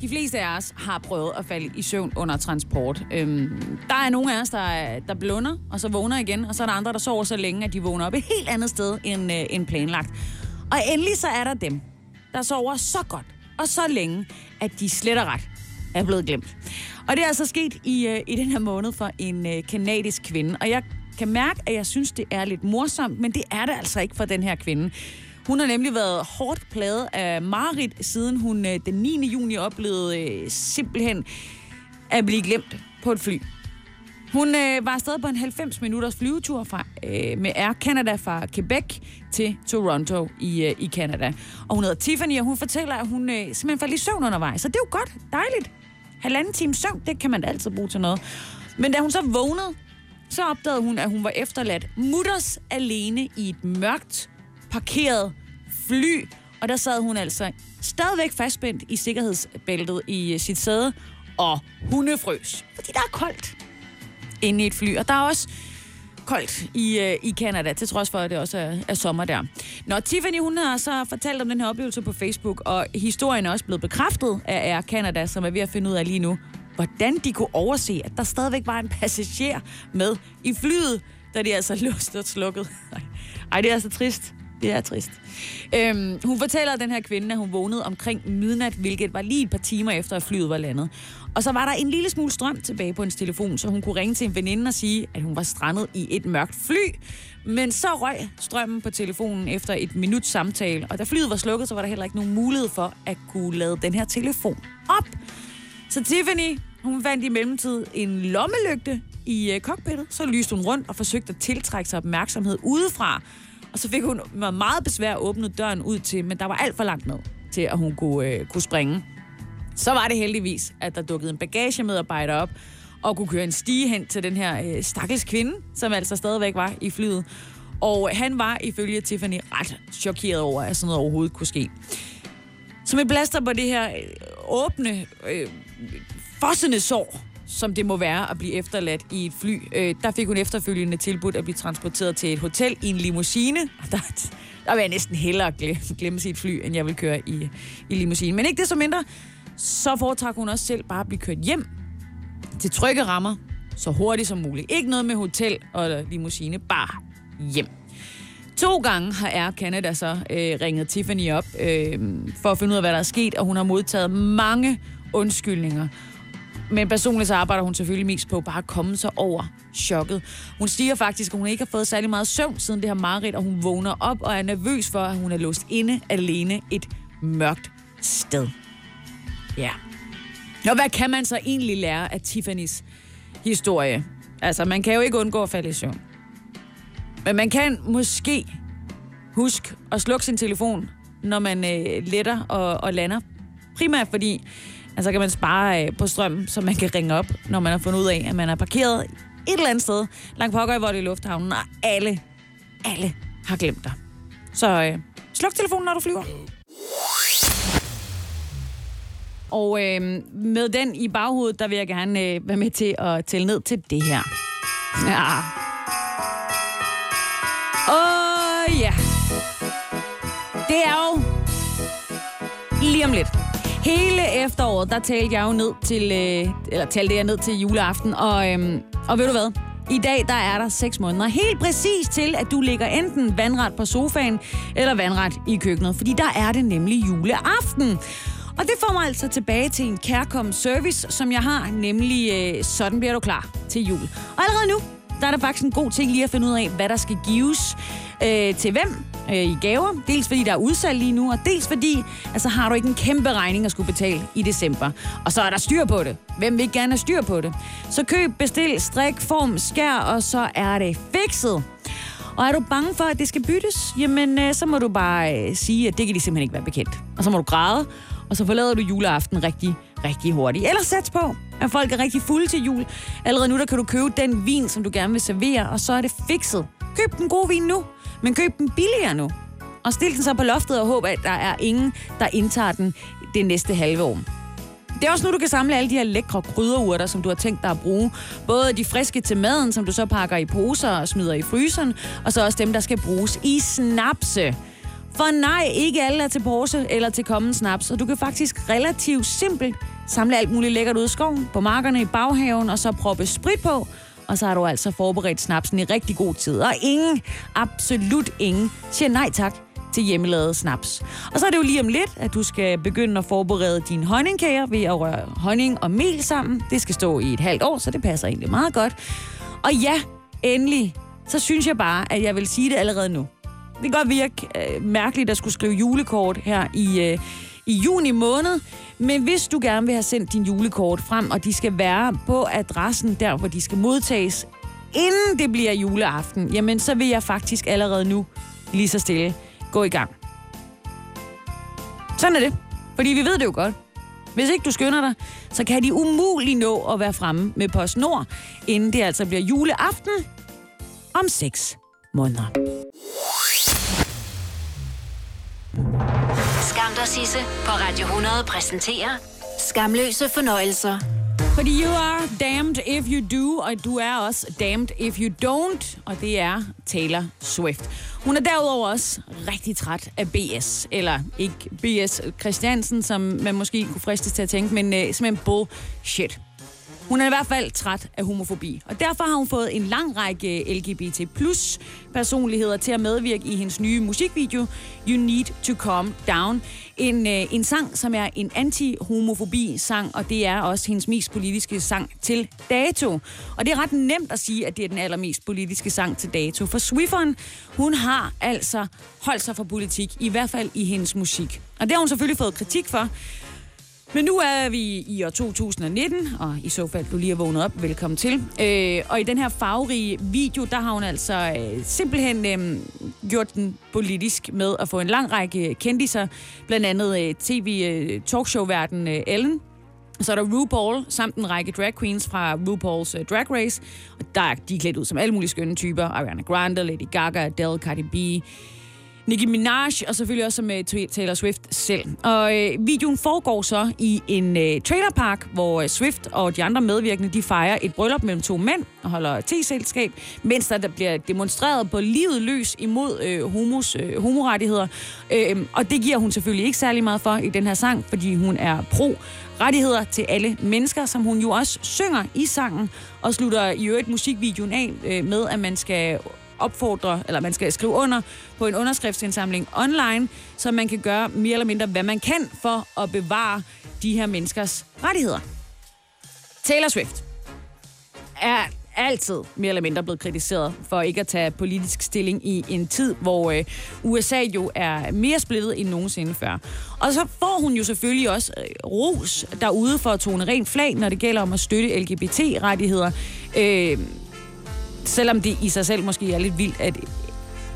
De fleste af os har prøvet at falde i søvn under transport. Øhm, der er nogle af os, der, der blunder, og så vågner igen, og så er der andre, der sover så længe, at de vågner op et helt andet sted end, øh, end planlagt. Og endelig så er der dem, der sover så godt og så længe, at de slet og ret er blevet glemt. Og det er altså sket i, øh, i den her måned for en øh, kanadisk kvinde, og jeg kan mærke, at jeg synes, det er lidt morsomt, men det er det altså ikke for den her kvinde. Hun har nemlig været hårdt plaget af Marit, siden hun øh, den 9. juni oplevede øh, simpelthen at blive glemt på et fly. Hun øh, var afsted på en 90 minutters flyvetur fra, øh, med Air Canada fra Quebec til Toronto i, øh, i Canada. Og hun hedder Tiffany, og hun fortæller, at hun øh, simpelthen faldt i søvn undervejs. Så det er jo godt, dejligt. Halvanden time søvn, det kan man altid bruge til noget. Men da hun så vågnede, så opdagede hun, at hun var efterladt mutters alene i et mørkt, parkeret fly. Og der sad hun altså stadigvæk fastspændt i sikkerhedsbæltet i øh, sit sæde, og hundefrøs. Fordi der er koldt inde i et fly. Og der er også koldt i, øh, i Canada, til trods for, at det også er, er sommer der. Nå, Tiffany, hun har så fortalt om den her oplevelse på Facebook, og historien er også blevet bekræftet af Air Canada, som er ved at finde ud af lige nu, hvordan de kunne overse, at der stadigvæk var en passager med i flyet, da de altså låst og slukket. Ej, det er altså trist. Det er trist. Øhm, hun fortæller den her kvinde, at hun vågnede omkring midnat, hvilket var lige et par timer efter, at flyet var landet. Og så var der en lille smule strøm tilbage på hendes telefon, så hun kunne ringe til en veninde og sige, at hun var strandet i et mørkt fly. Men så røg strømmen på telefonen efter et minut samtale, og da flyet var slukket, så var der heller ikke nogen mulighed for at kunne lade den her telefon op. Så Tiffany, hun fandt i mellemtid en lommelygte i øh, cockpittet, så lyste hun rundt og forsøgte at tiltrække sig opmærksomhed udefra. Og så fik hun med meget besvær åbnet døren ud til, men der var alt for langt ned til, at hun kunne, øh, kunne springe. Så var det heldigvis, at der dukkede en bagagemedarbejder op, og kunne køre en stige hen til den her øh, stakkels kvinde, som altså stadigvæk var i flyet. Og han var ifølge Tiffany ret chokeret over, at sådan noget overhovedet kunne ske. Som et blaster på det her øh, åbne, øh, fossende sår, som det må være at blive efterladt i et fly. Øh, der fik hun efterfølgende tilbudt at blive transporteret til et hotel i en limousine. Der, der vil jeg næsten hellere glemme, glemme sit fly, end jeg vil køre i, i limousine. Men ikke det så mindre, så foretrak hun også selv bare at blive kørt hjem til trygge rammer, så hurtigt som muligt. Ikke noget med hotel og limousine, bare hjem. To gange har Air Canada så øh, ringet Tiffany op øh, for at finde ud af, hvad der er sket, og hun har modtaget mange undskyldninger. Men personligt så arbejder hun selvfølgelig mest på bare at komme sig over chokket. Hun stiger faktisk, at hun ikke har fået særlig meget søvn siden det her mareridt, og hun vågner op og er nervøs for, at hun er låst inde alene et mørkt sted. Ja. Og hvad kan man så egentlig lære af Tiffany's historie? Altså, man kan jo ikke undgå at falde i søvn. Men man kan måske huske at slukke sin telefon, når man øh, letter og, og lander. Primært fordi, altså kan man spare øh, på strøm, så man kan ringe op, når man har fundet ud af, at man er parkeret et eller andet sted langt pokker i Vold i Lufthavnen, og alle, alle har glemt dig. Så øh, sluk telefonen, når du flyver. Og øh, med den i baghovedet, der vil jeg gerne øh, være med til at tælle ned til det her. Ja. Åh, ja. Det er jo lige om lidt. Hele efteråret, der talte jeg jo ned til, øh, eller talte jeg ned til juleaften, og, øh, og ved du hvad? I dag, der er der 6 måneder helt præcis til, at du ligger enten vandret på sofaen, eller vandret i køkkenet, fordi der er det nemlig juleaften. Og det får mig altså tilbage til en kærkommen service, som jeg har, nemlig øh, sådan bliver du klar til jul. Og allerede nu, der er der faktisk en god ting lige at finde ud af, hvad der skal gives øh, til hvem øh, i gaver. Dels fordi der er udsalg lige nu, og dels fordi, altså har du ikke en kæmpe regning at skulle betale i december. Og så er der styr på det. Hvem vil ikke gerne have styr på det? Så køb, bestil, strik, form, skær, og så er det fikset. Og er du bange for, at det skal byttes, jamen øh, så må du bare øh, sige, at det kan de simpelthen ikke være bekendt. Og så må du græde, og så forlader du juleaften rigtig rigtig hurtigt. Eller sats på, at folk er rigtig fulde til jul. Allerede nu der kan du købe den vin, som du gerne vil servere, og så er det fikset. Køb den gode vin nu, men køb den billigere nu. Og stil den så på loftet og håb, at der er ingen, der indtager den det næste halve år. Det er også nu, du kan samle alle de her lækre krydderurter, som du har tænkt dig at bruge. Både de friske til maden, som du så pakker i poser og smider i fryseren, og så også dem, der skal bruges i snapse. For nej, ikke alle er til pose eller til kommen snaps, og du kan faktisk relativt simpelt samle alt muligt lækkert ud af skoven, på markerne i baghaven, og så proppe sprit på, og så har du altså forberedt snapsen i rigtig god tid. Og ingen, absolut ingen, siger nej tak til hjemmelavet snaps. Og så er det jo lige om lidt, at du skal begynde at forberede dine honningkager ved at røre honning og mel sammen. Det skal stå i et halvt år, så det passer egentlig meget godt. Og ja, endelig, så synes jeg bare, at jeg vil sige det allerede nu. Det kan godt virke øh, mærkeligt at skulle skrive julekort her i, øh, i juni måned, men hvis du gerne vil have sendt din julekort frem, og de skal være på adressen der, hvor de skal modtages, inden det bliver juleaften, jamen så vil jeg faktisk allerede nu lige så stille gå i gang. Sådan er det. Fordi vi ved det jo godt. Hvis ikke du skynder dig, så kan de umuligt nå at være fremme med PostNord, inden det altså bliver juleaften om 6 måneder. Skam Sisse, på Radio 100 præsenterer Skamløse fornøjelser. Fordi you are damned if you do, og du er også damned if you don't, og det er Taylor Swift. Hun er derudover også rigtig træt af BS, eller ikke BS Christiansen, som man måske kunne fristes til at tænke, men uh, simpelthen bullshit. Hun er i hvert fald træt af homofobi, og derfor har hun fået en lang række LGBT plus personligheder til at medvirke i hendes nye musikvideo, You Need to Calm Down. En, øh, en sang, som er en anti-homofobi-sang, og det er også hendes mest politiske sang til dato. Og det er ret nemt at sige, at det er den allermest politiske sang til dato, for Swifferen, hun har altså holdt sig for politik, i hvert fald i hendes musik. Og det har hun selvfølgelig fået kritik for, men nu er vi i år 2019, og i så fald du lige er vågnet op, velkommen til. Øh, og i den her farverige video, der har hun altså øh, simpelthen øh, gjort den politisk med at få en lang række kendiser, blandt andet øh, tv-talkshow-verden øh, øh, Ellen, så er der RuPaul, samt en række drag queens fra RuPaul's uh, Drag Race. Og der er de klædt ud som alle mulige skønne typer. Ariana Grande, Lady Gaga, Adele, Cardi B, Nicki Minaj, og selvfølgelig også med Taylor Swift selv. Og øh, videoen foregår så i en øh, trailerpark, hvor øh, Swift og de andre medvirkende, de fejrer et bryllup mellem to mænd og holder te-selskab, mens der, der bliver demonstreret på livet løs imod øh, homos, øh, homorettigheder. Øh, og det giver hun selvfølgelig ikke særlig meget for i den her sang, fordi hun er pro rettigheder til alle mennesker, som hun jo også synger i sangen, og slutter i øvrigt musikvideoen af øh, med, at man skal opfordre, eller man skal skrive under på en underskriftsindsamling online, så man kan gøre mere eller mindre, hvad man kan for at bevare de her menneskers rettigheder. Taylor Swift er altid mere eller mindre blevet kritiseret for ikke at tage politisk stilling i en tid, hvor øh, USA jo er mere splittet end nogensinde før. Og så får hun jo selvfølgelig også øh, ros derude for at tone rent flag, når det gælder om at støtte LGBT-rettigheder. Øh, selvom det i sig selv måske er lidt vildt, at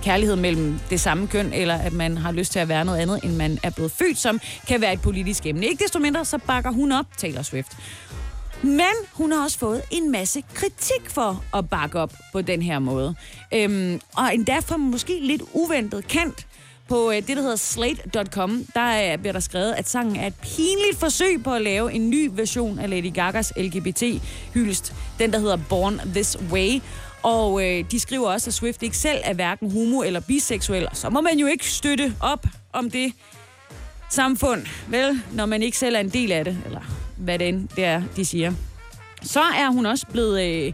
kærlighed mellem det samme køn, eller at man har lyst til at være noget andet, end man er blevet født som, kan være et politisk emne. Ikke desto mindre, så bakker hun op Taylor Swift. Men hun har også fået en masse kritik for at bakke op på den her måde. Øhm, og endda for måske lidt uventet kant. på øh, det, der hedder slate.com, der øh, bliver der skrevet, at sangen er et pinligt forsøg på at lave en ny version af Lady Gagas LGBT-hyldest. Den, der hedder Born This Way. Og øh, de skriver også, at Swift ikke selv er hverken homo- eller biseksuel. Så må man jo ikke støtte op om det samfund, vel, når man ikke selv er en del af det, eller hvad det end det er, de siger. Så er hun også blevet øh,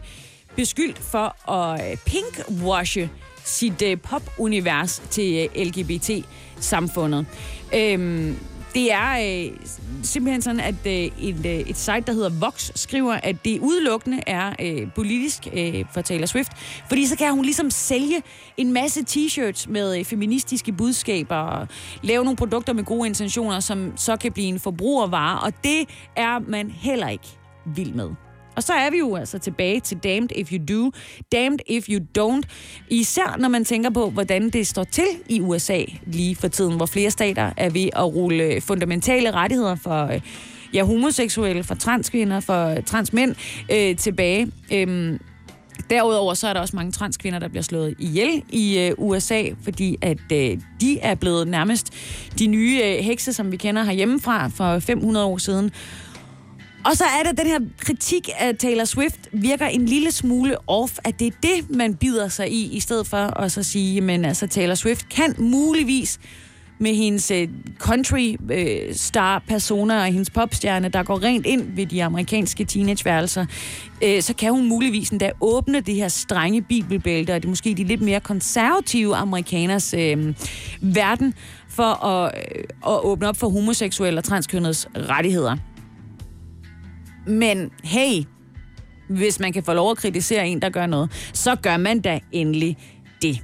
beskyldt for at øh, pinkwashe sit øh, popunivers til øh, LGBT-samfundet. Øhm, det er øh, simpelthen sådan, at øh, et, øh, et site, der hedder Vox, skriver, at det udelukkende er øh, politisk øh, for Taylor Swift. Fordi så kan hun ligesom sælge en masse t-shirts med øh, feministiske budskaber og lave nogle produkter med gode intentioner, som så kan blive en forbrugervare. Og det er man heller ikke vild med. Og så er vi jo altså tilbage til damned if you do, damned if you don't. Især når man tænker på, hvordan det står til i USA lige for tiden, hvor flere stater er ved at rulle fundamentale rettigheder for øh, ja, homoseksuelle, for transkvinder, for transmænd øh, tilbage. Øhm, Derudover så er der også mange transkvinder, der bliver slået ihjel i øh, USA, fordi at øh, de er blevet nærmest de nye øh, hekse, som vi kender herhjemmefra for 500 år siden. Og så er der den her kritik af Taylor Swift virker en lille smule off, at det er det, man bider sig i, i stedet for at så sige, men altså Taylor Swift kan muligvis med hendes øh, country øh, star persona og hendes popstjerne, der går rent ind ved de amerikanske teenageværelser, øh, så kan hun muligvis endda åbne det her strenge bibelbælte, og det er måske de lidt mere konservative amerikaners øh, verden, for at, at åbne op for homoseksuelle og transkønnedes rettigheder. Men hey, hvis man kan få lov at kritisere en, der gør noget, så gør man da endelig det.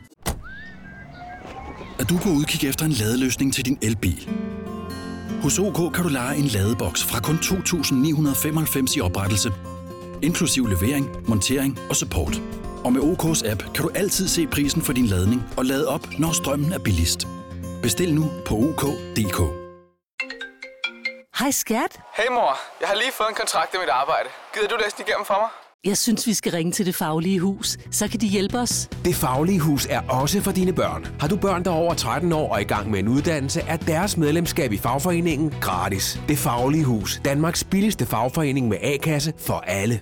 Er du på udkig efter en ladeløsning til din elbil? Hos OK kan du lege en ladeboks fra kun 2.995 i oprettelse, inklusiv levering, montering og support. Og med OK's app kan du altid se prisen for din ladning og lade op, når strømmen er billigst. Bestil nu på OK.dk. Hej skat. Hey mor, jeg har lige fået en kontrakt i mit arbejde. Gider du læse den igennem for mig? Jeg synes, vi skal ringe til Det Faglige Hus. Så kan de hjælpe os. Det Faglige Hus er også for dine børn. Har du børn, der er over 13 år og i gang med en uddannelse, er deres medlemskab i fagforeningen gratis. Det Faglige Hus. Danmarks billigste fagforening med A-kasse for alle.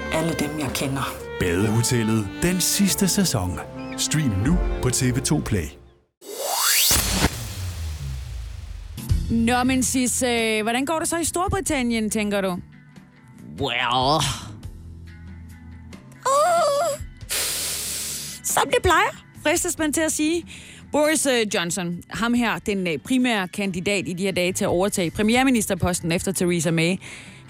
alle dem, jeg kender. Badehotellet. Den sidste sæson. Stream nu på TV2 Play. Nå, men Sis, øh, hvordan går det så i Storbritannien, tænker du? Well... Uh, som det plejer, fristes man til at sige. Boris øh, Johnson, ham her, den øh, primære kandidat i de her dage til at overtage premierministerposten efter Theresa May,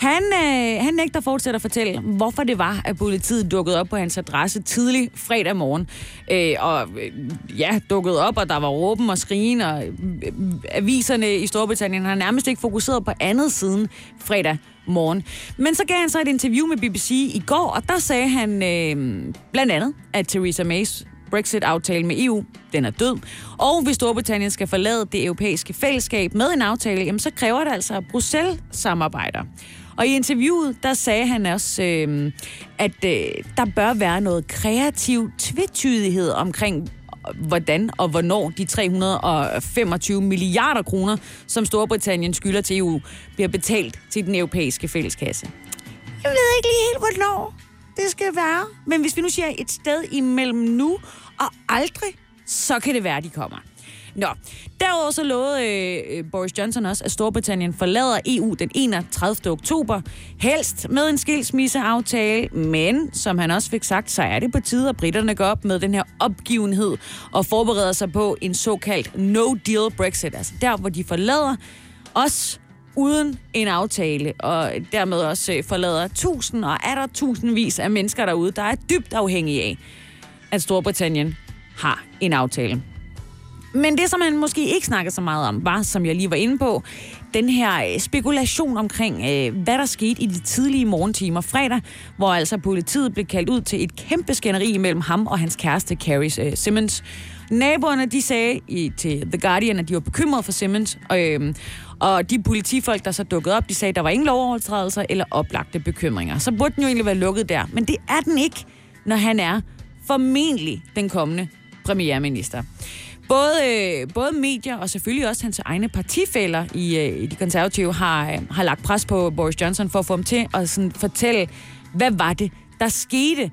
han, øh, han nægter fortsat at fortælle, hvorfor det var, at politiet dukkede op på hans adresse tidlig fredag morgen. Øh, og øh, ja, dukkede op, og der var råben og skrigen, og øh, aviserne i Storbritannien har nærmest ikke fokuseret på andet siden fredag morgen. Men så gav han så et interview med BBC i går, og der sagde han øh, blandt andet, at Theresa Mays Brexit-aftale med EU, den er død. Og hvis Storbritannien skal forlade det europæiske fællesskab med en aftale, jamen så kræver det altså, Bruxelles samarbejder. Og i interviewet, der sagde han også, øh, at øh, der bør være noget kreativ tvetydighed omkring, hvordan og hvornår de 325 milliarder kroner, som Storbritannien skylder til EU, bliver betalt til den europæiske fælleskasse. Jeg ved ikke lige helt, hvornår det skal være. Men hvis vi nu siger et sted imellem nu og aldrig, så kan det være, de kommer. Nå, derudover så lovede øh, øh Boris Johnson også, at Storbritannien forlader EU den 31. oktober, helst med en skilsmisseaftale, men som han også fik sagt, så er det på tide, at britterne går op med den her opgivenhed og forbereder sig på en såkaldt no-deal Brexit, altså der, hvor de forlader os uden en aftale, og dermed også øh, forlader tusind og er der tusindvis af mennesker derude, der er dybt afhængige af, at Storbritannien har en aftale. Men det, som han måske ikke snakker så meget om, var, som jeg lige var inde på, den her øh, spekulation omkring, øh, hvad der skete i de tidlige morgentimer fredag, hvor altså politiet blev kaldt ud til et kæmpe skænderi mellem ham og hans kæreste, Carrie øh, Simmons. Naboerne, de sagde i, til The Guardian, at de var bekymrede for Simmons, øh, og de politifolk, der så dukkede op, de sagde, at der var ingen lovovertrædelser eller oplagte bekymringer. Så burde den jo egentlig være lukket der. Men det er den ikke, når han er formentlig den kommende premierminister. Både, øh, både medier og selvfølgelig også hans egne partifælder i, øh, i de konservative har, øh, har lagt pres på Boris Johnson for at få ham til at sådan, fortælle, hvad var det, der skete.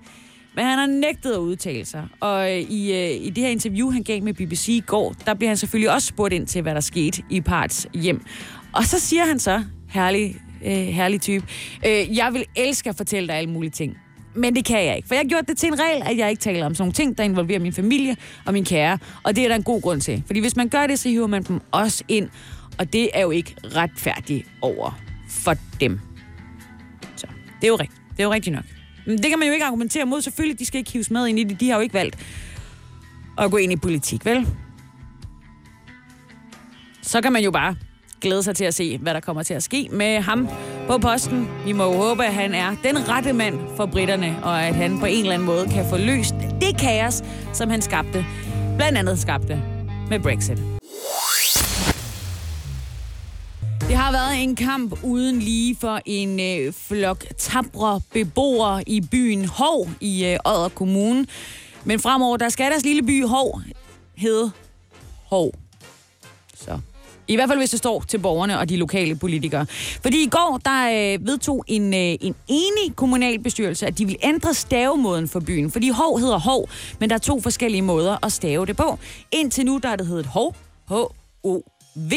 Men han har nægtet at udtale sig. Og øh, i, øh, i det her interview, han gav med BBC i går, der bliver han selvfølgelig også spurgt ind til, hvad der skete i parts hjem. Og så siger han så, herlig, øh, herlig type, øh, jeg vil elske at fortælle dig alle mulige ting. Men det kan jeg ikke, for jeg har gjort det til en regel, at jeg ikke taler om sådan nogle ting, der involverer min familie og min kære. Og det er der en god grund til. Fordi hvis man gør det, så hiver man dem også ind. Og det er jo ikke retfærdigt over for dem. Det er jo rigtigt. Det er jo rigtigt nok. Men det kan man jo ikke argumentere mod. Selvfølgelig, de skal ikke hives med ind i det. De har jo ikke valgt at gå ind i politik, vel? Så kan man jo bare glæde sig til at se, hvad der kommer til at ske med ham på posten. Vi må jo håbe, at han er den rette mand for britterne, og at han på en eller anden måde kan få løst det kaos, som han skabte. Blandt andet skabte med Brexit. Det har været en kamp uden lige for en øh, flok tabre beboere i byen Hov i øh, Odder Kommune. Men fremover, der skal deres lille by Hov hedde Hov. I hvert fald, hvis det står til borgerne og de lokale politikere. Fordi i går, der øh, vedtog en, øh, en enig kommunalbestyrelse, at de vil ændre stavemåden for byen. Fordi Hov hedder Hov, men der er to forskellige måder at stave det på. Indtil nu, der er det heddet Hov, H-O-V.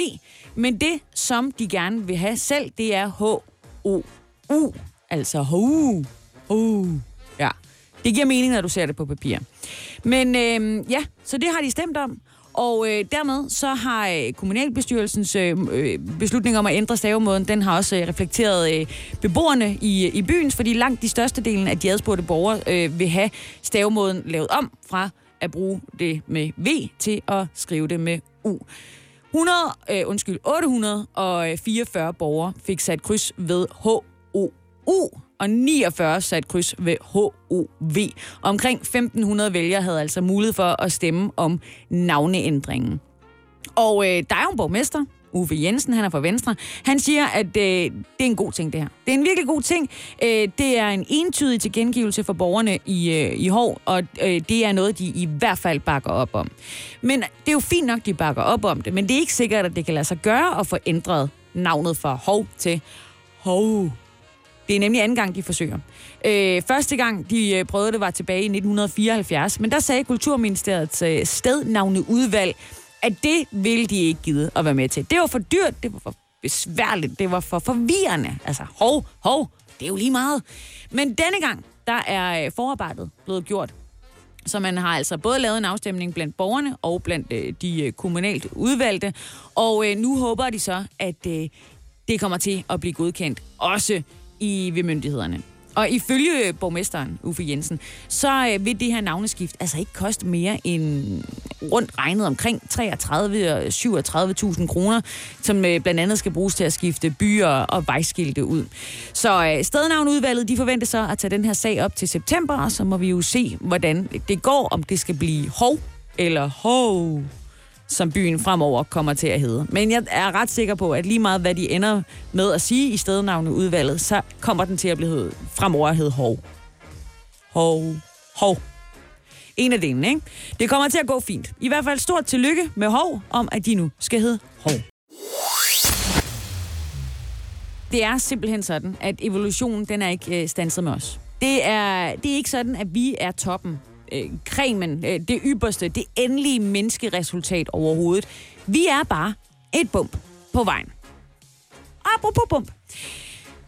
Men det, som de gerne vil have selv, det er H-O-U. Altså HU. HU. Ja. Det giver mening, når du ser det på papir. Men øh, ja, så det har de stemt om. Og øh, dermed så har øh, kommunalbestyrelsens øh, øh, beslutning om at ændre stavemåden, den har også øh, reflekteret øh, beboerne i, i byen, fordi langt de største delen af de adspurgte borgere øh, vil have stavemåden lavet om fra at bruge det med V til at skrive det med U. 100, øh, undskyld, 844 øh, borgere fik sat kryds ved H-O-U, og 49 sat kryds ved HOV. Omkring 1500 vælgere havde altså mulighed for at stemme om navneændringen. Og øh, der er jo en borgmester, Uffe Jensen, han er fra Venstre, han siger, at øh, det er en god ting, det her. Det er en virkelig god ting. Øh, det er en entydig tilgengivelse for borgerne i, øh, i Hov, og øh, det er noget, de i hvert fald bakker op om. Men det er jo fint nok, de bakker op om det, men det er ikke sikkert, at det kan lade sig gøre at få ændret navnet fra Hov til Hov. Det er nemlig anden gang, de forsøger. Øh, første gang, de øh, prøvede det, var tilbage i 1974, men der sagde Kulturministeriets øh, stednavneudvalg, at det ville de ikke give at være med til. Det var for dyrt, det var for besværligt, det var for forvirrende. Altså, hov, hov, det er jo lige meget. Men denne gang, der er øh, forarbejdet blevet gjort. Så man har altså både lavet en afstemning blandt borgerne og blandt øh, de øh, kommunalt udvalgte. Og øh, nu håber de så, at øh, det kommer til at blive godkendt også i ved myndighederne. Og ifølge borgmesteren, Uffe Jensen, så øh, vil det her navneskift altså ikke koste mere end rundt regnet omkring 33 37.000 øh, kroner, som øh, blandt andet skal bruges til at skifte byer og vejskilte ud. Så stednavnudvalget, de forventer så at tage den her sag op til september, og så må vi jo se, hvordan det går, om det skal blive hov eller hov som byen fremover kommer til at hedde. Men jeg er ret sikker på, at lige meget hvad de ender med at sige i stednavneudvalget, så kommer den til at blive fremover at hedde Hov. Hov. Hov. En af delene, ikke? Det kommer til at gå fint. I hvert fald stort tillykke med Hov om, at de nu skal hedde Hov. Det er simpelthen sådan, at evolutionen, den er ikke øh, stanset med os. Det er, det er ikke sådan, at vi er toppen øh, cremen, øh, det ypperste, det endelige menneskeresultat overhovedet. Vi er bare et bump på vejen. Apropos bump.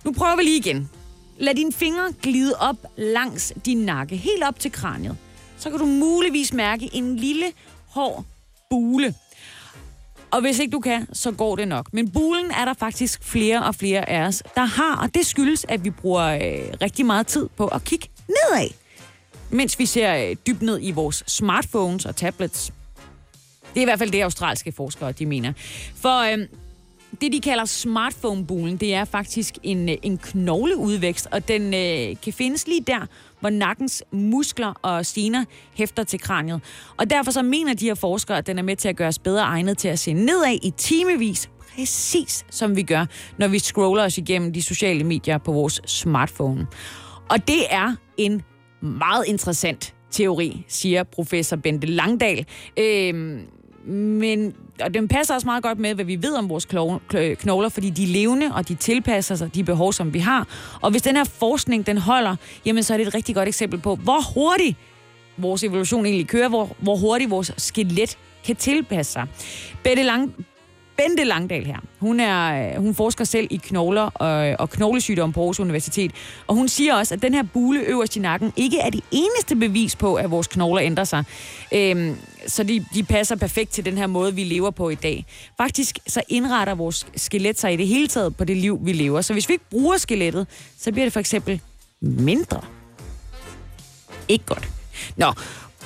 Nu prøver vi lige igen. Lad dine fingre glide op langs din nakke, helt op til kraniet. Så kan du muligvis mærke en lille hård bule. Og hvis ikke du kan, så går det nok. Men bulen er der faktisk flere og flere af os, der har, og det skyldes, at vi bruger øh, rigtig meget tid på at kigge nedad mens vi ser øh, dybt ned i vores smartphones og tablets. Det er i hvert fald det, australske forskere de mener. For øh, det, de kalder smartphone-bulen, det er faktisk en, øh, en knogleudvækst, og den øh, kan findes lige der, hvor nakkens muskler og sener hæfter til kraniet. Og derfor så mener de her forskere, at den er med til at gøre os bedre egnet til at se nedad i timevis, præcis som vi gør, når vi scroller os igennem de sociale medier på vores smartphone. Og det er en meget interessant teori, siger professor Bente Langdal. Øhm, men og den passer også meget godt med, hvad vi ved om vores knogler, fordi de er levende, og de tilpasser sig de behov, som vi har. Og hvis den her forskning, den holder, jamen så er det et rigtig godt eksempel på, hvor hurtigt vores evolution egentlig kører, hvor, hvor hurtigt vores skelet kan tilpasse sig. Bente, Lang, Bente Langdal her. Hun, er, øh, hun forsker selv i knogler øh, og, og knoglesygdom på Aarhus Universitet. Og hun siger også, at den her bule øverst i nakken ikke er det eneste bevis på, at vores knogler ændrer sig. Øhm, så de, de passer perfekt til den her måde, vi lever på i dag. Faktisk så indretter vores skelet sig i det hele taget på det liv, vi lever. Så hvis vi ikke bruger skelettet, så bliver det for eksempel mindre. Ikke godt. Nå,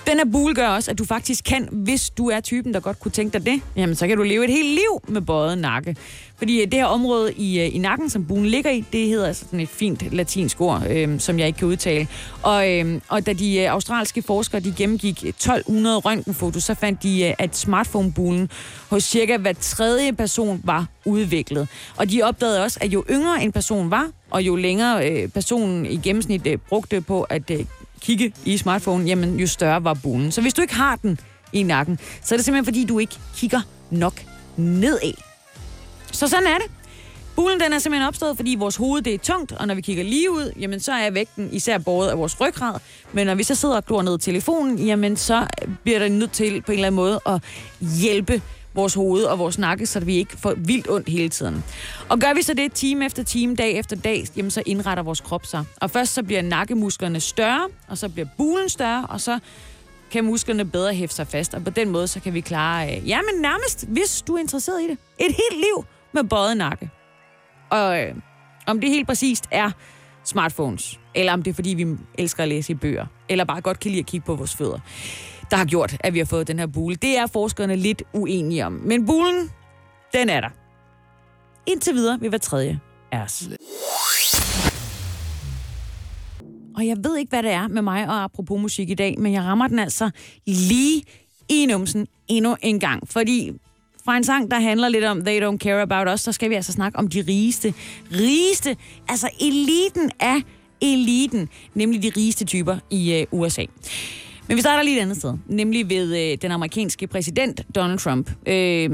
den her bule gør også, at du faktisk kan, hvis du er typen, der godt kunne tænke dig det, jamen så kan du leve et helt liv med bøjet nakke. Fordi øh, det her område i, øh, i nakken, som buen ligger i, det hedder altså sådan et fint latinsk ord, øh, som jeg ikke kan udtale. Og, øh, og da de øh, australske forskere de gennemgik 1200 røntgenfotos, så fandt de, at smartphone-bulen hos cirka hver tredje person var udviklet. Og de opdagede også, at jo yngre en person var, og jo længere øh, personen i gennemsnit øh, brugte på at øh, kigge i smartphone, jamen jo større var bulen. Så hvis du ikke har den i nakken, så er det simpelthen fordi, du ikke kigger nok nedad. Så sådan er det. Bulen den er simpelthen opstået, fordi vores hoved det er tungt, og når vi kigger lige ud, jamen så er vægten især båret af vores ryggrad. Men når vi så sidder og glor ned i telefonen, jamen så bliver der nødt til på en eller anden måde at hjælpe vores hoved og vores nakke, så vi ikke får vildt ondt hele tiden. Og gør vi så det time efter time, dag efter dag, jamen så indretter vores krop sig. Og først så bliver nakkemusklerne større, og så bliver bulen større, og så kan musklerne bedre hæfte sig fast, og på den måde så kan vi klare, øh, jamen nærmest, hvis du er interesseret i det, et helt liv med bøjet nakke. Og øh, om det helt præcist er smartphones, eller om det er fordi, vi elsker at læse i bøger, eller bare godt kan lide at kigge på vores fødder, der har gjort, at vi har fået den her bule. Det er forskerne lidt uenige om. Men bulen, den er der. Indtil videre vil hver tredje af os. Og jeg ved ikke, hvad det er med mig og apropos musik i dag, men jeg rammer den altså lige i numsen endnu en gang. Fordi fra en sang, der handler lidt om They Don't Care About Us, så skal vi altså snakke om de rigeste. Rigeste, altså eliten af eliten, nemlig de rigeste typer i øh, USA. Men vi starter lige et andet sted, nemlig ved øh, den amerikanske præsident Donald Trump. Øh,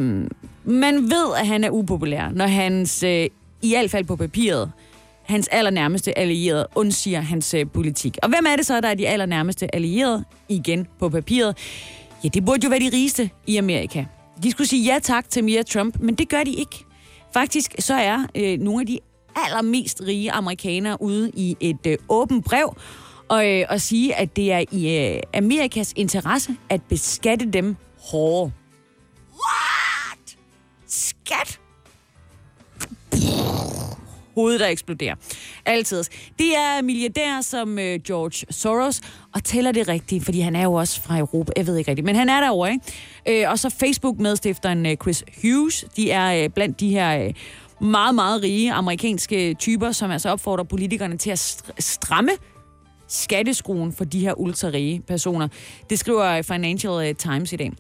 man ved, at han er upopulær, når hans, øh, i hvert fald på papiret, hans allernærmeste allierede undsiger hans øh, politik. Og hvem er det så, der er de allernærmeste allierede igen på papiret? Ja, det burde jo være de rigeste i Amerika. De skulle sige ja tak til Mia Trump, men det gør de ikke. Faktisk så er øh, nogle af de allermest rige amerikanere ude i et øh, åbent brev og, øh, og sige, at det er i øh, Amerikas interesse at beskatte dem hårdere. What? Skat? Hovedet, der eksploderer. Altid. Det er milliardærer som øh, George Soros, og tæller det rigtigt, fordi han er jo også fra Europa. Jeg ved ikke rigtigt, men han er derovre, ikke? Øh, og så Facebook-medstifteren øh, Chris Hughes. De er øh, blandt de her... Øh, meget, meget rige amerikanske typer, som altså opfordrer politikerne til at stramme skatteskruen for de her ultrarige personer. Det skriver Financial øh, Times i dag.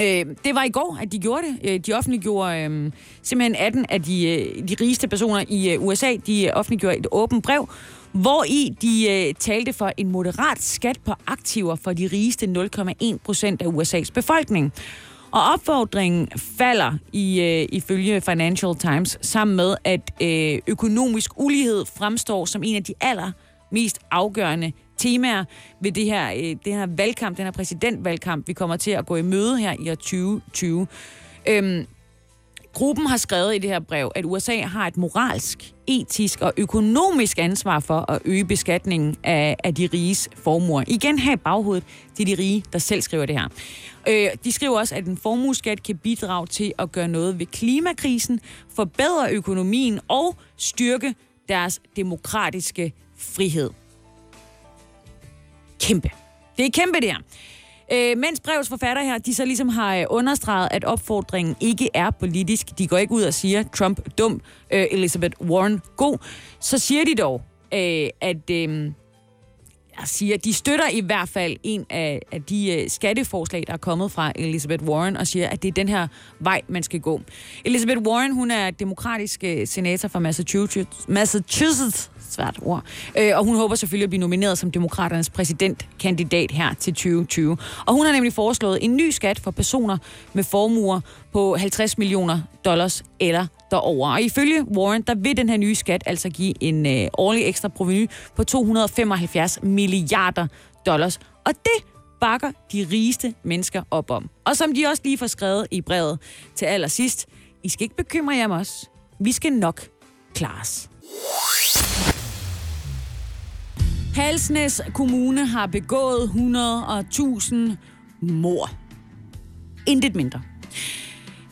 Øh, det var i går, at de gjorde det. Øh, de offentliggjorde øh, simpelthen 18 af de, øh, de rigeste personer i øh, USA. De offentliggjorde et åbent brev, hvor i de øh, talte for en moderat skat på aktiver for de rigeste 0,1 procent af USA's befolkning. Og opfordringen falder i, øh, ifølge Financial Times sammen med, at øh, økonomisk ulighed fremstår som en af de aller mest afgørende temaer ved det her, øh, det her valgkamp, den her præsidentvalgkamp, vi kommer til at gå i møde her i år 2020. Øhm, gruppen har skrevet i det her brev, at USA har et moralsk, etisk og økonomisk ansvar for at øge beskatningen af, af de riges formuer. Igen her i baghovedet, det er de rige, der selv skriver det her. Øh, de skriver også, at en formueskat kan bidrage til at gøre noget ved klimakrisen, forbedre økonomien og styrke deres demokratiske frihed. Kæmpe. Det er kæmpe, det her. Øh, mens brevets forfatter her, de så ligesom har øh, understreget, at opfordringen ikke er politisk. De går ikke ud og siger, Trump dum, øh, Elizabeth Warren god. Så siger de dog, øh, at øh, jeg siger, de støtter i hvert fald en af, af de øh, skatteforslag, der er kommet fra Elizabeth Warren, og siger, at det er den her vej, man skal gå. Elizabeth Warren, hun er demokratisk øh, senator fra Massachusetts, Massachusetts svært ord. Øh, og hun håber selvfølgelig at blive nomineret som demokraternes præsidentkandidat her til 2020. Og hun har nemlig foreslået en ny skat for personer med formuer på 50 millioner dollars eller derover. Og ifølge Warren, der vil den her nye skat altså give en øh, årlig ekstra proveny på 275 milliarder dollars. Og det bakker de rigeste mennesker op om. Og som de også lige får skrevet i brevet til allersidst, I skal ikke bekymre jer om os. Vi skal nok klare os. Halsnæs Kommune har begået 100.000 mor. Intet mindre.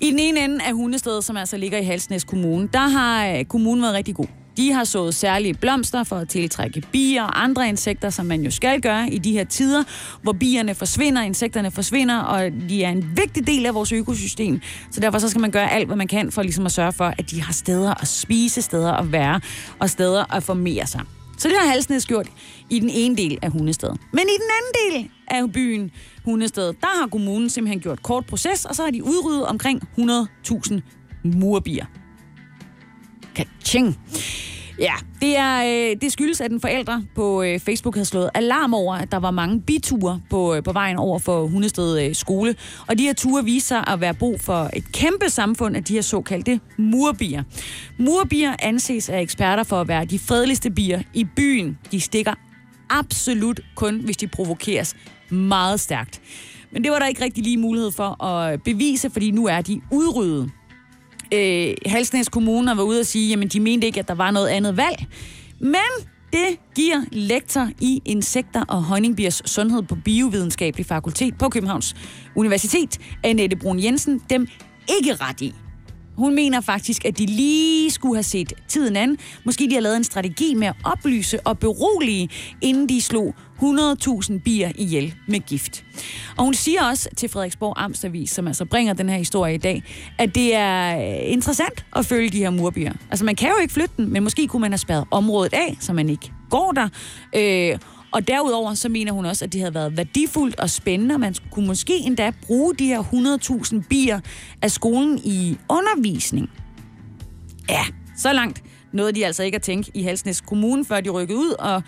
I den ene ende af hundestedet, som altså ligger i Halsnæs Kommune, der har øh, kommunen været rigtig god. De har sået særlige blomster for at tiltrække bier og andre insekter, som man jo skal gøre i de her tider, hvor bierne forsvinder, insekterne forsvinder, og de er en vigtig del af vores økosystem. Så derfor så skal man gøre alt, hvad man kan for ligesom at sørge for, at de har steder at spise, steder at være og steder at formere sig. Så det har Halsnæs gjort i den ene del af Hundested. Men i den anden del af byen Hundested, der har kommunen simpelthen gjort kort proces, og så har de udryddet omkring 100.000 murbier. Kaching. Ja, det, er, øh, det skyldes, at en forælder på øh, Facebook havde slået alarm over, at der var mange biture på, øh, på vejen over for Hundested øh, skole. Og de her ture viser sig at være brug for et kæmpe samfund af de her såkaldte murbier. Murbier anses af eksperter for at være de fredeligste bier i byen. De stikker absolut kun, hvis de provokeres meget stærkt. Men det var der ikke rigtig lige mulighed for at bevise, fordi nu er de udryddet øh, Halsnæs Kommune var ude og sige, jamen de mente ikke, at der var noget andet valg. Men det giver lektor i insekter og honningbiers sundhed på Biovidenskabelig Fakultet på Københavns Universitet, Annette Brun Jensen, dem ikke ret i. Hun mener faktisk, at de lige skulle have set tiden an. Måske de har lavet en strategi med at oplyse og berolige, inden de slog 100.000 bier ihjel med gift. Og hun siger også til Frederiksborg Amstavis, som altså bringer den her historie i dag, at det er øh, interessant at følge de her murbier. Altså man kan jo ikke flytte den, men måske kunne man have spærret området af, så man ikke går der. Øh, og derudover så mener hun også, at det havde været værdifuldt og spændende, og man kunne måske endda bruge de her 100.000 bier af skolen i undervisning. Ja, så langt nåede de altså ikke at tænke i Halsnæs Kommune, før de rykkede ud og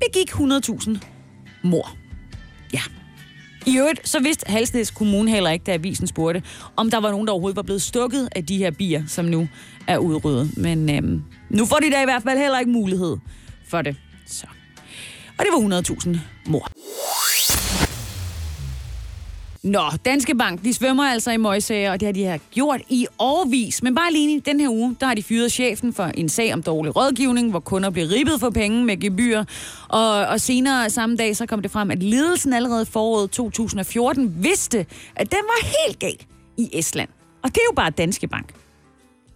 begik 100.000 mor. Ja. I øvrigt, så vidste Halsnæs Kommune heller ikke, da avisen spurgte, om der var nogen, der overhovedet var blevet stukket af de her bier, som nu er udryddet. Men øhm, nu får de da i hvert fald heller ikke mulighed for det. Så. Og det var 100.000 mor. Nå, Danske Bank, de svømmer altså i møgsager, og det har de her gjort i årvis. Men bare lige den her uge, der har de fyret chefen for en sag om dårlig rådgivning, hvor kunder bliver ribbet for penge med gebyr. Og, og senere samme dag, så kom det frem, at ledelsen allerede foråret 2014 vidste, at den var helt galt i Estland. Og det er jo bare Danske Bank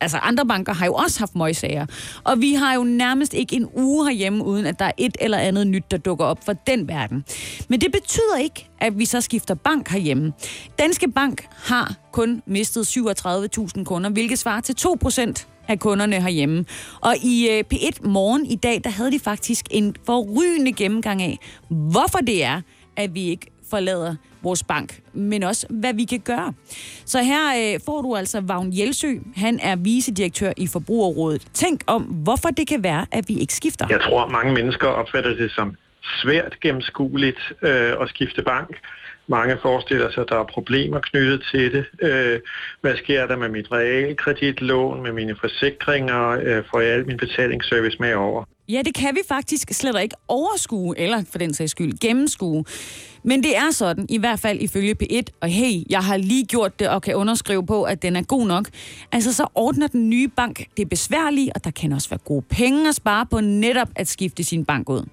altså andre banker har jo også haft møgsager. Og vi har jo nærmest ikke en uge herhjemme, uden at der er et eller andet nyt, der dukker op for den verden. Men det betyder ikke, at vi så skifter bank herhjemme. Danske Bank har kun mistet 37.000 kunder, hvilket svarer til 2 procent af kunderne herhjemme. Og i øh, P1 Morgen i dag, der havde de faktisk en forrygende gennemgang af, hvorfor det er, at vi ikke forlader vores bank, men også hvad vi kan gøre. Så her øh, får du altså Vagn Jelsø. Han er vicedirektør i Forbrugerrådet. Tænk om, hvorfor det kan være, at vi ikke skifter. Jeg tror, mange mennesker opfatter det som svært gennemskueligt øh, at skifte bank. Mange forestiller sig, at der er problemer knyttet til det. Øh, hvad sker der med mit realkreditlån, med mine forsikringer? Øh, får jeg al min betalingsservice med over? Ja, det kan vi faktisk slet ikke overskue, eller for den sags skyld gennemskue. Men det er sådan, i hvert fald ifølge P1, og hey, jeg har lige gjort det og kan underskrive på, at den er god nok. Altså, så ordner den nye bank det besværlige, og der kan også være gode penge at spare på netop at skifte sin bank ud.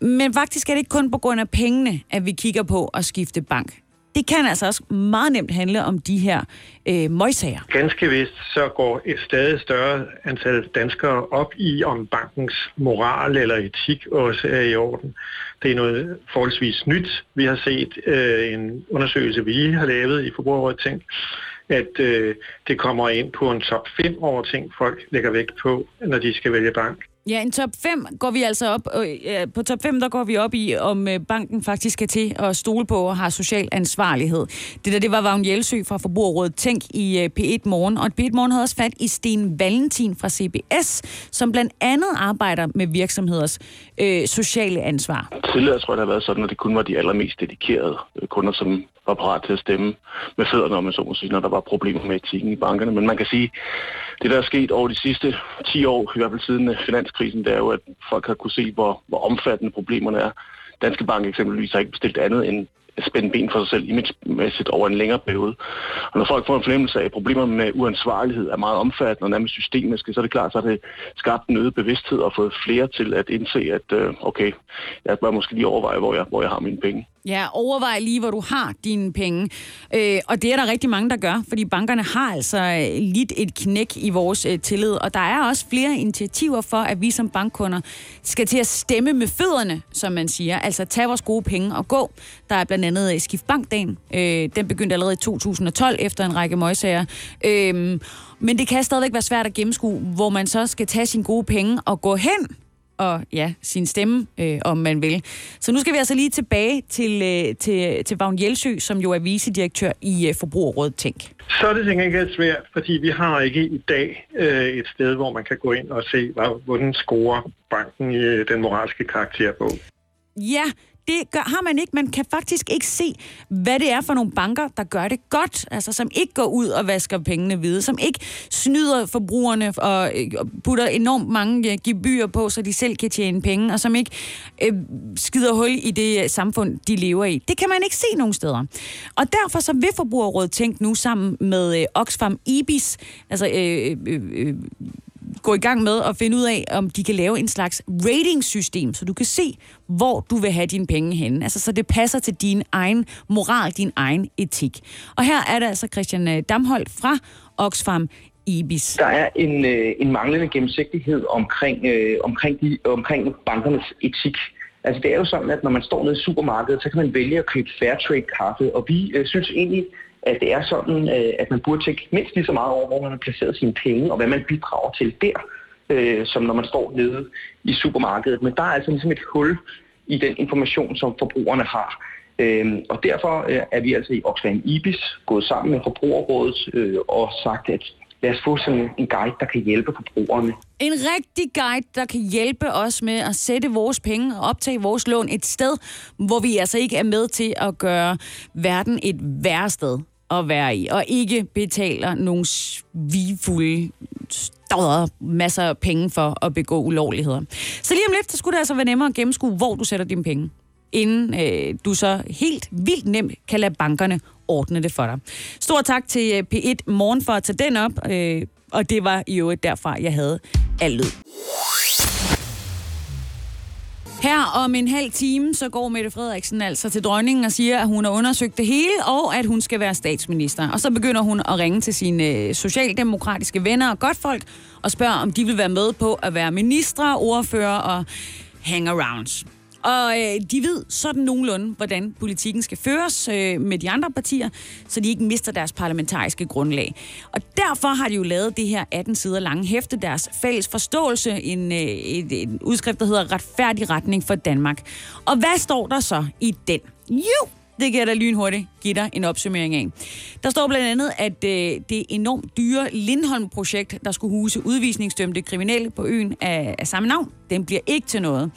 Men faktisk er det ikke kun på grund af pengene, at vi kigger på at skifte bank. Det kan altså også meget nemt handle om de her øh, møgsager. Ganske vist så går et stadig større antal danskere op i, om bankens moral eller etik også er i orden. Det er noget forholdsvis nyt. Vi har set øh, en undersøgelse, vi har lavet i Forbrugerrådet Tænk, at øh, det kommer ind på en top 5 over ting, folk lægger vægt på, når de skal vælge bank. Ja, en top 5 går vi altså op, øh, på top 5 der går vi op i, om øh, banken faktisk skal til at stole på og har social ansvarlighed. Det der, det var Vagn Jelsø fra Forbrugerrådet Tænk i øh, P1 Morgen, og P1 Morgen havde også fat i Sten Valentin fra CBS, som blandt andet arbejder med virksomheders øh, sociale ansvar. Tidligere tror jeg, det har været sådan, at det kun var de allermest dedikerede øh, kunder, som var parat til at stemme med fødderne, om man så må sige, når der var problemer med etikken i bankerne. Men man kan sige, det der er sket over de sidste 10 år, i hvert fald siden finanskrisen, det er jo, at folk har kunne se, hvor, hvor omfattende problemerne er. Danske Bank eksempelvis har ikke bestilt andet end spænde ben for sig selv imagemæssigt over en længere periode. Og når folk får en fornemmelse af, at problemer med uansvarlighed er meget omfattende og nærmest systemiske, så er det klart, så har det skabt en øget bevidsthed og fået flere til at indse, at øh, okay, jeg bør måske lige overveje, hvor jeg, hvor jeg har mine penge. Ja, overvej lige, hvor du har dine penge. Øh, og det er der rigtig mange, der gør, fordi bankerne har altså øh, lidt et knæk i vores øh, tillid. Og der er også flere initiativer for, at vi som bankkunder skal til at stemme med fødderne, som man siger. Altså tage vores gode penge og gå. Der er blandt andet øh, Skift Bankdagen. Øh, den begyndte allerede i 2012 efter en række møgsager. Øh, men det kan stadigvæk være svært at gennemskue, hvor man så skal tage sine gode penge og gå hen og ja, sin stemme, øh, om man vil. Så nu skal vi altså lige tilbage til, øh, til, til Vagn Jelsø, som jo er vicedirektør i øh, Forbrugerrådet Tænk. Så er det til gengæld svært, fordi vi har ikke i dag øh, et sted, hvor man kan gå ind og se, hvordan scorer banken i øh, den moralske karakter på. Ja, det gør, har man ikke. Man kan faktisk ikke se, hvad det er for nogle banker, der gør det godt. Altså, som ikke går ud og vasker pengene hvide. Som ikke snyder forbrugerne og øh, putter enormt mange øh, gebyrer på, så de selv kan tjene penge. Og som ikke øh, skider hul i det øh, samfund, de lever i. Det kan man ikke se nogen steder. Og derfor så vil Forbrugerrådet tænke nu sammen med øh, Oxfam Ibis, altså øh, øh, øh, gå i gang med at finde ud af, om de kan lave en slags rating-system, så du kan se, hvor du vil have dine penge henne. Altså, så det passer til din egen moral, din egen etik. Og her er det altså Christian øh, Damhold Damholdt fra Oxfam Ibis. Der er en, øh, en manglende gennemsigtighed omkring, øh, omkring, de, omkring bankernes etik. Altså det er jo sådan, at når man står nede i supermarkedet, så kan man vælge at købe Fairtrade kaffe, og vi øh, synes egentlig, at det er sådan, øh, at man burde tænke mindst lige så meget over, hvor man har placeret sine penge, og hvad man bidrager til der, øh, som når man står nede i supermarkedet. Men der er altså ligesom et hul i den information, som forbrugerne har. Øhm, og derfor øh, er vi altså i Oxfam IBIS gået sammen med Forbrugerrådet øh, og sagt, at lad os få sådan en guide, der kan hjælpe forbrugerne. En rigtig guide, der kan hjælpe os med at sætte vores penge og optage vores lån et sted, hvor vi altså ikke er med til at gøre verden et værre sted at være i, og ikke betaler nogle svigfulde stodder masser af penge for at begå ulovligheder. Så lige om lidt, så skulle det altså være nemmere at gennemskue, hvor du sætter dine penge, inden øh, du så helt vildt nemt kan lade bankerne ordne det for dig. Stor tak til øh, P1 Morgen for at tage den op, øh, og det var i øvrigt derfra, jeg havde al lyd. Her om en halv time, så går Mette Frederiksen altså til dronningen og siger, at hun har undersøgt det hele, og at hun skal være statsminister. Og så begynder hun at ringe til sine øh, socialdemokratiske venner og godtfolk og spørger, om de vil være med på at være ministre, ordfører og hangarounds. Og øh, de ved sådan nogenlunde, hvordan politikken skal føres øh, med de andre partier, så de ikke mister deres parlamentariske grundlag. Og derfor har de jo lavet det her 18 sider lange hæfte, deres fælles forståelse, en, øh, et, en udskrift, der hedder Retfærdig retning for Danmark. Og hvad står der så i den? Jo, det kan jeg da lynhurtigt give dig en opsummering af. Der står blandt andet, at øh, det enormt dyre Lindholm-projekt, der skulle huse udvisningsdømte kriminelle på øen af, af samme navn, den bliver ikke til noget.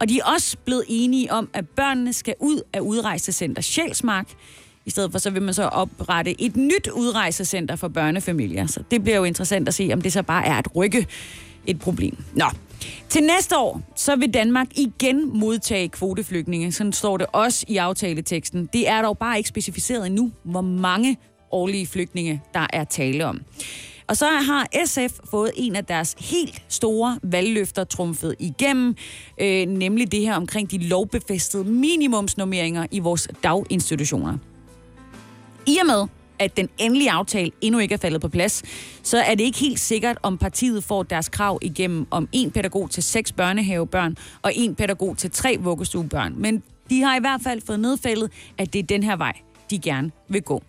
Og de er også blevet enige om, at børnene skal ud af udrejsecenter Sjælsmark. I stedet for så vil man så oprette et nyt udrejsecenter for børnefamilier. Så det bliver jo interessant at se, om det så bare er at rykke et problem. Nå, til næste år, så vil Danmark igen modtage kvoteflygtninge. Sådan står det også i aftaleteksten. Det er dog bare ikke specificeret endnu, hvor mange årlige flygtninge, der er tale om. Og så har SF fået en af deres helt store valgløfter trumfet igennem, øh, nemlig det her omkring de lovbefæstede minimumsnormeringer i vores daginstitutioner. I og med, at den endelige aftale endnu ikke er faldet på plads, så er det ikke helt sikkert, om partiet får deres krav igennem om en pædagog til seks børnehavebørn og en pædagog til tre vuggestuebørn. Men de har i hvert fald fået nedfældet, at det er den her vej, de gerne vil gå.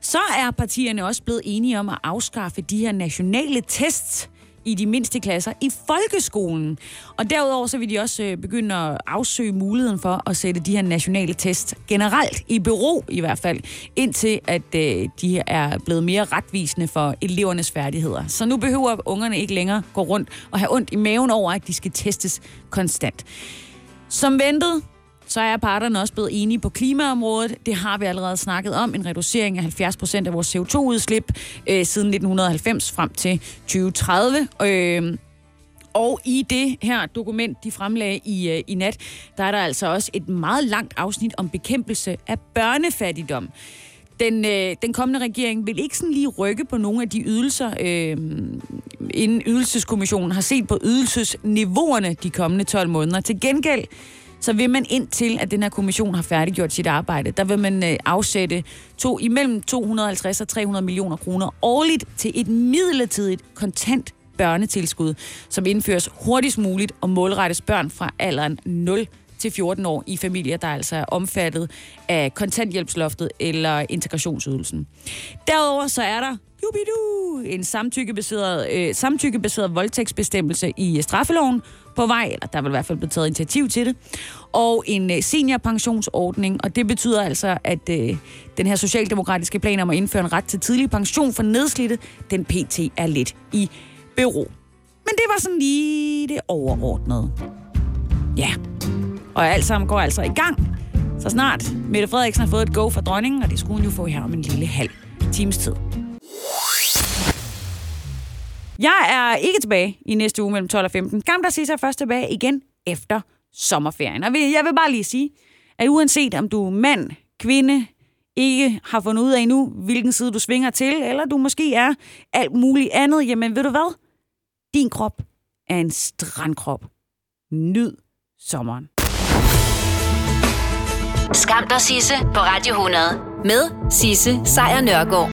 Så er partierne også blevet enige om at afskaffe de her nationale tests, i de mindste klasser i folkeskolen. Og derudover så vil de også øh, begynde at afsøge muligheden for at sætte de her nationale test generelt i bero i hvert fald, indtil at øh, de er blevet mere retvisende for elevernes færdigheder. Så nu behøver ungerne ikke længere gå rundt og have ondt i maven over, at de skal testes konstant. Som ventet, så er parterne også blevet enige på klimaområdet. Det har vi allerede snakket om. En reducering af 70 procent af vores CO2-udslip øh, siden 1990 frem til 2030. Øh, Og i det her dokument, de fremlagde i, øh, i nat, der er der altså også et meget langt afsnit om bekæmpelse af børnefattigdom. Den, øh, den kommende regering vil ikke sådan lige rykke på nogle af de ydelser, øh, inden ydelseskommissionen har set på ydelsesniveauerne de kommende 12 måneder. Til gengæld så vil man ind til, at den her kommission har færdiggjort sit arbejde, der vil man øh, afsætte to, imellem 250 og 300 millioner kroner årligt til et midlertidigt kontant børnetilskud, som indføres hurtigst muligt og målrettes børn fra alderen 0 til 14 år i familier, der altså er omfattet af kontanthjælpsloftet eller integrationsydelsen. Derudover så er der jubidu, en samtykkebaseret, øh, samtykkebaseret voldtægtsbestemmelse i straffeloven på vej, eller der vil i hvert fald blive taget initiativ til det, og en øh, seniorpensionsordning, og det betyder altså, at øh, den her socialdemokratiske plan om at indføre en ret til tidlig pension for nedslidte, den pt. er lidt i bero. Men det var sådan lige det overordnede. Ja, og alt sammen går altså i gang. Så snart Mette Frederiksen har fået et go fra dronningen, og det skulle hun jo få her om en lille halv times tid. Jeg er ikke tilbage i næste uge mellem 12 og 15. Gamle Sisse er først tilbage igen efter sommerferien. Og jeg vil bare lige sige, at uanset om du er mand, kvinde, ikke har fundet ud af endnu, hvilken side du svinger til, eller du måske er alt muligt andet, jamen ved du hvad? Din krop er en strandkrop. Nyd sommeren. Skam dig, Sisse, på Radio 100. Med Sisse Sejr Nørgaard.